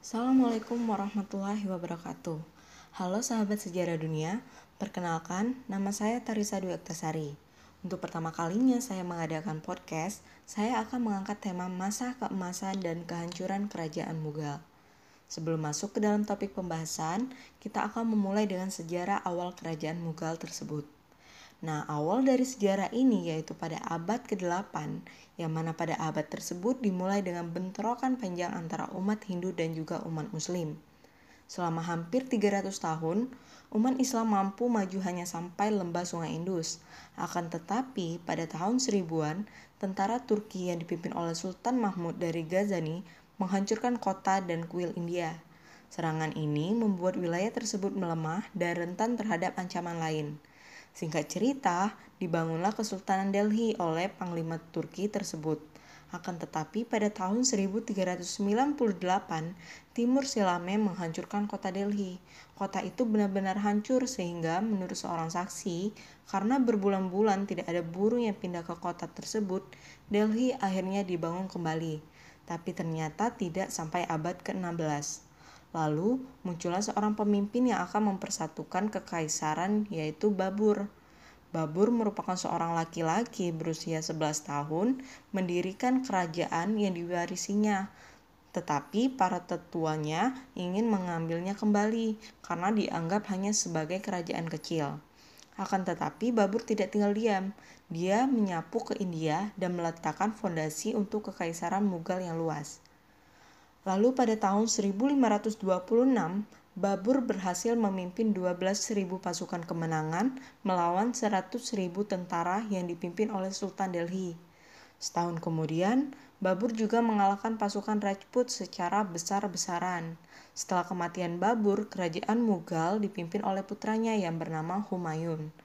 Assalamualaikum warahmatullahi wabarakatuh. Halo sahabat sejarah dunia, perkenalkan nama saya Tarisa Dwi Aktasari. Untuk pertama kalinya saya mengadakan podcast, saya akan mengangkat tema masa keemasan dan kehancuran kerajaan Mughal. Sebelum masuk ke dalam topik pembahasan, kita akan memulai dengan sejarah awal kerajaan Mughal tersebut. Nah, awal dari sejarah ini yaitu pada abad ke-8, yang mana pada abad tersebut dimulai dengan bentrokan panjang antara umat Hindu dan juga umat Muslim. Selama hampir 300 tahun, umat Islam mampu maju hanya sampai lembah sungai Indus. Akan tetapi, pada tahun seribuan, tentara Turki yang dipimpin oleh Sultan Mahmud dari Ghazani menghancurkan kota dan kuil India. Serangan ini membuat wilayah tersebut melemah dan rentan terhadap ancaman lain. Singkat cerita, dibangunlah Kesultanan Delhi oleh Panglima Turki tersebut. Akan tetapi pada tahun 1398, Timur Silame menghancurkan kota Delhi. Kota itu benar-benar hancur sehingga menurut seorang saksi, karena berbulan-bulan tidak ada burung yang pindah ke kota tersebut, Delhi akhirnya dibangun kembali. Tapi ternyata tidak sampai abad ke-16. Lalu muncullah seorang pemimpin yang akan mempersatukan kekaisaran yaitu Babur. Babur merupakan seorang laki-laki berusia 11 tahun mendirikan kerajaan yang diwarisinya. Tetapi para tetuanya ingin mengambilnya kembali karena dianggap hanya sebagai kerajaan kecil. Akan tetapi Babur tidak tinggal diam. Dia menyapu ke India dan meletakkan fondasi untuk kekaisaran Mughal yang luas. Lalu pada tahun 1526, Babur berhasil memimpin 12.000 pasukan kemenangan melawan 100.000 tentara yang dipimpin oleh Sultan Delhi. Setahun kemudian, Babur juga mengalahkan pasukan Rajput secara besar-besaran. Setelah kematian Babur, kerajaan Mughal dipimpin oleh putranya yang bernama Humayun.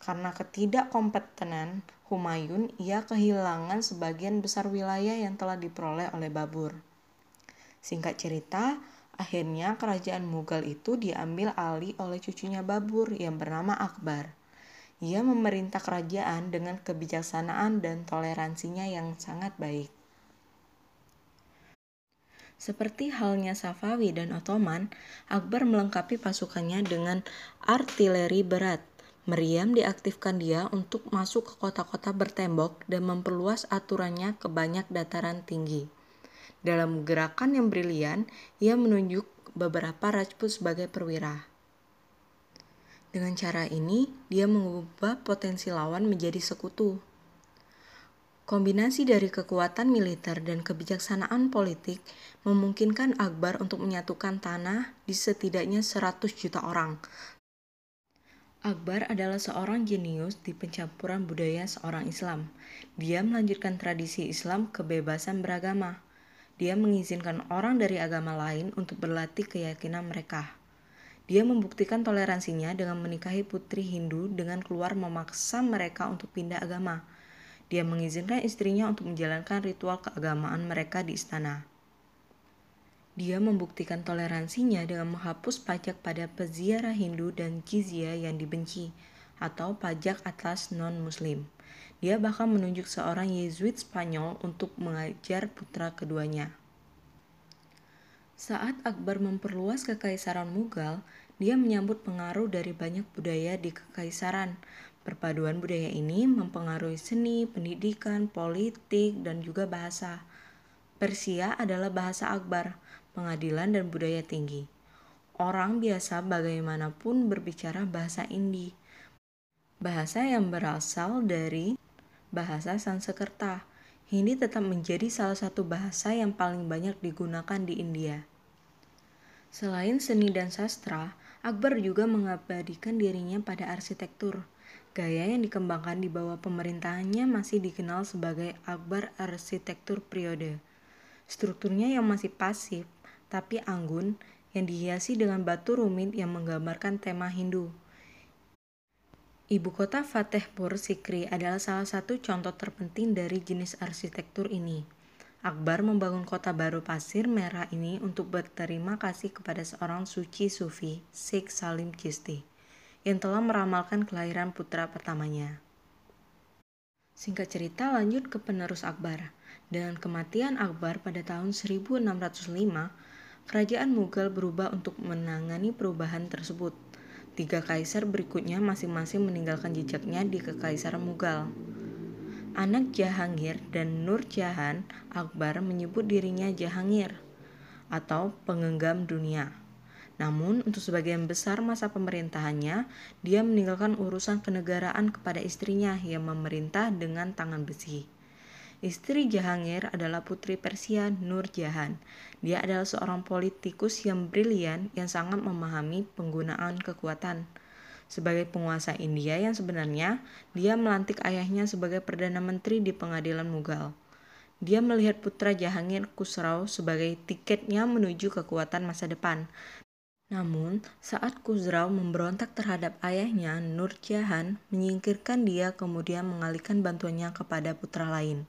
Karena ketidakkompetenan Humayun, ia kehilangan sebagian besar wilayah yang telah diperoleh oleh Babur. Singkat cerita, akhirnya kerajaan Mughal itu diambil alih oleh cucunya Babur yang bernama Akbar. Ia memerintah kerajaan dengan kebijaksanaan dan toleransinya yang sangat baik. Seperti halnya Safawi dan Ottoman, Akbar melengkapi pasukannya dengan artileri berat. Meriam diaktifkan dia untuk masuk ke kota-kota bertembok dan memperluas aturannya ke banyak dataran tinggi. Dalam gerakan yang brilian, ia menunjuk beberapa Rajput sebagai perwira. Dengan cara ini, dia mengubah potensi lawan menjadi sekutu. Kombinasi dari kekuatan militer dan kebijaksanaan politik memungkinkan Akbar untuk menyatukan tanah di setidaknya 100 juta orang. Akbar adalah seorang jenius di pencampuran budaya seorang Islam. Dia melanjutkan tradisi Islam kebebasan beragama dia mengizinkan orang dari agama lain untuk berlatih keyakinan mereka. Dia membuktikan toleransinya dengan menikahi putri Hindu dengan keluar memaksa mereka untuk pindah agama. Dia mengizinkan istrinya untuk menjalankan ritual keagamaan mereka di istana. Dia membuktikan toleransinya dengan menghapus pajak pada peziarah Hindu dan jizya yang dibenci, atau pajak atas non-Muslim. Dia bahkan menunjuk seorang Yesuit Spanyol untuk mengajar putra keduanya. Saat Akbar memperluas kekaisaran Mughal, dia menyambut pengaruh dari banyak budaya di kekaisaran. Perpaduan budaya ini mempengaruhi seni, pendidikan, politik, dan juga bahasa. Persia adalah bahasa Akbar, pengadilan dan budaya tinggi. Orang biasa bagaimanapun berbicara bahasa Indi, bahasa yang berasal dari bahasa Sanskerta. Hindi tetap menjadi salah satu bahasa yang paling banyak digunakan di India. Selain seni dan sastra, Akbar juga mengabadikan dirinya pada arsitektur. Gaya yang dikembangkan di bawah pemerintahannya masih dikenal sebagai Akbar arsitektur periode. Strukturnya yang masih pasif, tapi anggun, yang dihiasi dengan batu rumit yang menggambarkan tema Hindu. Ibu kota Fatehpur Sikri adalah salah satu contoh terpenting dari jenis arsitektur ini. Akbar membangun kota baru pasir merah ini untuk berterima kasih kepada seorang suci sufi, Sheikh Salim Chisti, yang telah meramalkan kelahiran putra pertamanya. Singkat cerita lanjut ke penerus Akbar. Dengan kematian Akbar pada tahun 1605, kerajaan Mughal berubah untuk menangani perubahan tersebut. Tiga kaisar berikutnya masing-masing meninggalkan jejaknya di kekaisaran Mughal. Anak Jahangir dan Nur Jahan, Akbar menyebut dirinya Jahangir atau pengenggam dunia. Namun, untuk sebagian besar masa pemerintahannya, dia meninggalkan urusan kenegaraan kepada istrinya yang memerintah dengan tangan besi. Istri Jahangir adalah putri Persia Nur Jahan. Dia adalah seorang politikus yang brilian yang sangat memahami penggunaan kekuatan. Sebagai penguasa India yang sebenarnya, dia melantik ayahnya sebagai Perdana Menteri di pengadilan Mughal. Dia melihat putra Jahangir Khusrau sebagai tiketnya menuju kekuatan masa depan namun, saat Khusrau memberontak terhadap ayahnya, Nur Jahan menyingkirkan dia kemudian mengalihkan bantuannya kepada putra lain.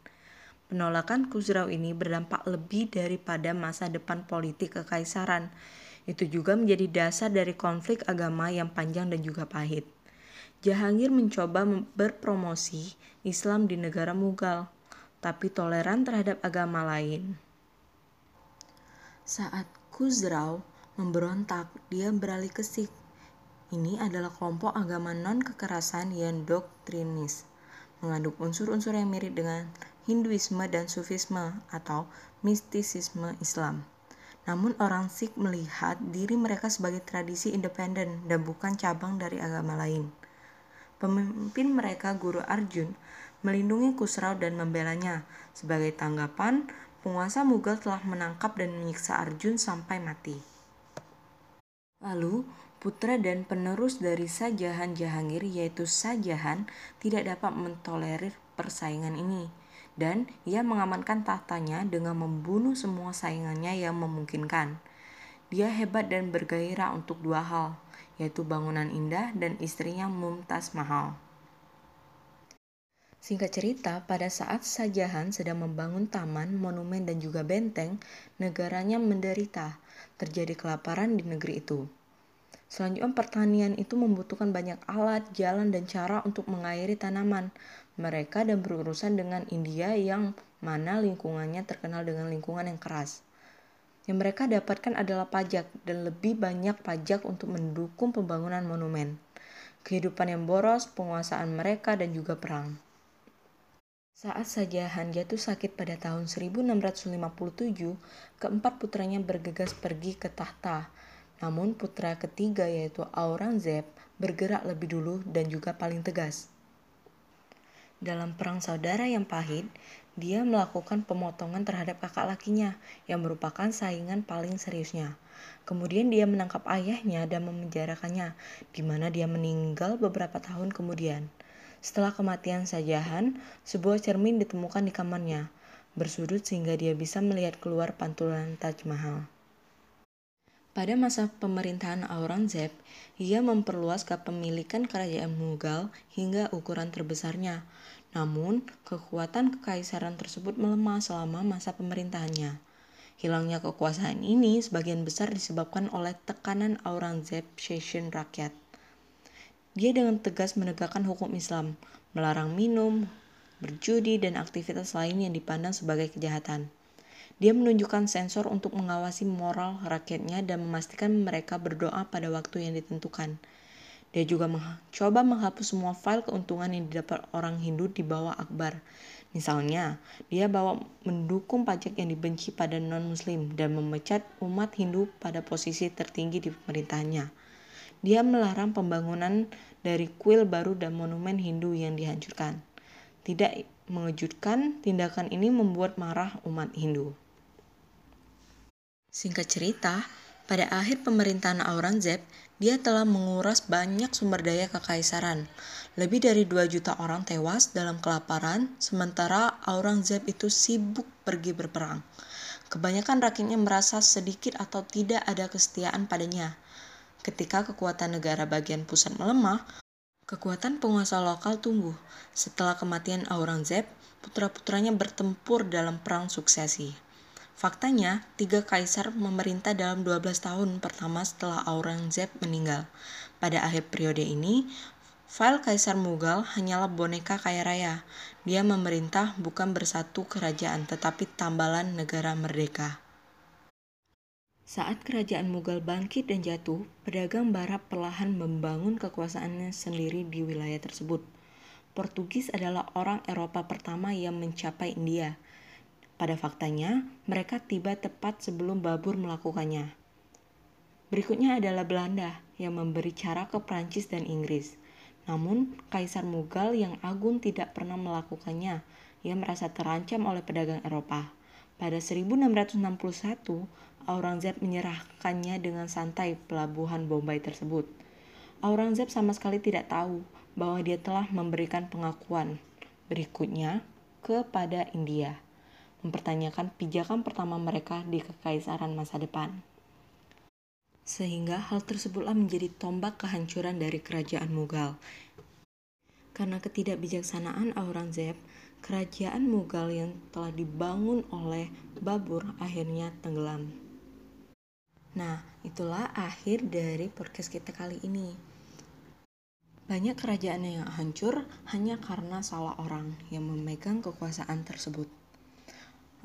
Penolakan Khusrau ini berdampak lebih daripada masa depan politik kekaisaran. Itu juga menjadi dasar dari konflik agama yang panjang dan juga pahit. Jahangir mencoba berpromosi Islam di negara Mughal, tapi toleran terhadap agama lain. Saat Khusrau memberontak, dia beralih ke Sikh. Ini adalah kelompok agama non-kekerasan yang doktrinis, mengandung unsur-unsur yang mirip dengan Hinduisme dan Sufisme atau mistisisme Islam. Namun orang Sikh melihat diri mereka sebagai tradisi independen dan bukan cabang dari agama lain. Pemimpin mereka Guru Arjun melindungi Kusrau dan membelanya. Sebagai tanggapan, penguasa Mughal telah menangkap dan menyiksa Arjun sampai mati. Lalu, putra dan penerus dari Sajahan Jahangir yaitu Sajahan tidak dapat mentolerir persaingan ini dan ia mengamankan tahtanya dengan membunuh semua saingannya yang memungkinkan. Dia hebat dan bergairah untuk dua hal, yaitu bangunan indah dan istrinya Mumtaz Mahal. Singkat cerita, pada saat Sajahan sedang membangun taman, monumen, dan juga benteng, negaranya menderita. Terjadi kelaparan di negeri itu. Selanjutnya pertanian itu membutuhkan banyak alat, jalan, dan cara untuk mengairi tanaman. Mereka dan berurusan dengan India yang mana lingkungannya terkenal dengan lingkungan yang keras. Yang mereka dapatkan adalah pajak dan lebih banyak pajak untuk mendukung pembangunan monumen. Kehidupan yang boros, penguasaan mereka, dan juga perang. Saat Sajahan jatuh sakit pada tahun 1657, keempat putranya bergegas pergi ke tahta. Namun putra ketiga yaitu Aurangzeb bergerak lebih dulu dan juga paling tegas. Dalam perang saudara yang pahit, dia melakukan pemotongan terhadap kakak lakinya yang merupakan saingan paling seriusnya. Kemudian dia menangkap ayahnya dan memenjarakannya, di mana dia meninggal beberapa tahun kemudian. Setelah kematian Sajahan, sebuah cermin ditemukan di kamarnya, bersudut sehingga dia bisa melihat keluar pantulan Taj Mahal. Pada masa pemerintahan Aurangzeb, ia memperluas kepemilikan kerajaan Mughal hingga ukuran terbesarnya. Namun, kekuatan kekaisaran tersebut melemah selama masa pemerintahannya. Hilangnya kekuasaan ini sebagian besar disebabkan oleh tekanan Aurangzeb Session rakyat. Dia dengan tegas menegakkan hukum Islam, melarang minum, berjudi, dan aktivitas lain yang dipandang sebagai kejahatan. Dia menunjukkan sensor untuk mengawasi moral rakyatnya dan memastikan mereka berdoa pada waktu yang ditentukan. Dia juga mencoba menghapus semua file keuntungan yang didapat orang Hindu di bawah Akbar. Misalnya, dia bawa mendukung pajak yang dibenci pada non-muslim dan memecat umat Hindu pada posisi tertinggi di pemerintahannya. Dia melarang pembangunan dari kuil baru dan monumen Hindu yang dihancurkan. Tidak mengejutkan, tindakan ini membuat marah umat Hindu. Singkat cerita, pada akhir pemerintahan Aurangzeb, dia telah menguras banyak sumber daya kekaisaran. Lebih dari 2 juta orang tewas dalam kelaparan, sementara Aurangzeb itu sibuk pergi berperang. Kebanyakan rakyatnya merasa sedikit atau tidak ada kesetiaan padanya. Ketika kekuatan negara bagian pusat melemah, kekuatan penguasa lokal tumbuh. Setelah kematian Aurangzeb, putra-putranya bertempur dalam perang suksesi. Faktanya, tiga kaisar memerintah dalam 12 tahun pertama setelah Aurangzeb meninggal. Pada akhir periode ini, file Kaisar Mughal hanyalah boneka kaya raya. Dia memerintah bukan bersatu kerajaan, tetapi tambalan negara merdeka. Saat kerajaan Mughal bangkit dan jatuh, pedagang barat perlahan membangun kekuasaannya sendiri di wilayah tersebut. Portugis adalah orang Eropa pertama yang mencapai India. Pada faktanya, mereka tiba tepat sebelum Babur melakukannya. Berikutnya adalah Belanda yang memberi cara ke Prancis dan Inggris. Namun, Kaisar Mughal yang agung tidak pernah melakukannya. Ia merasa terancam oleh pedagang Eropa. Pada 1661, Aurangzeb menyerahkannya dengan santai pelabuhan Bombay tersebut. Aurangzeb sama sekali tidak tahu bahwa dia telah memberikan pengakuan berikutnya kepada India, mempertanyakan pijakan pertama mereka di kekaisaran masa depan sehingga hal tersebutlah menjadi tombak kehancuran dari kerajaan Mughal. Karena ketidakbijaksanaan Aurangzeb, kerajaan Mughal yang telah dibangun oleh Babur akhirnya tenggelam. Nah, itulah akhir dari podcast kita kali ini. Banyak kerajaan yang hancur hanya karena salah orang yang memegang kekuasaan tersebut.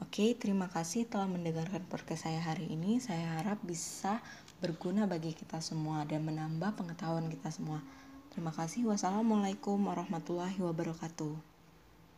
Oke, terima kasih telah mendengarkan podcast saya hari ini. Saya harap bisa berguna bagi kita semua dan menambah pengetahuan kita semua. Terima kasih. Wassalamualaikum warahmatullahi wabarakatuh.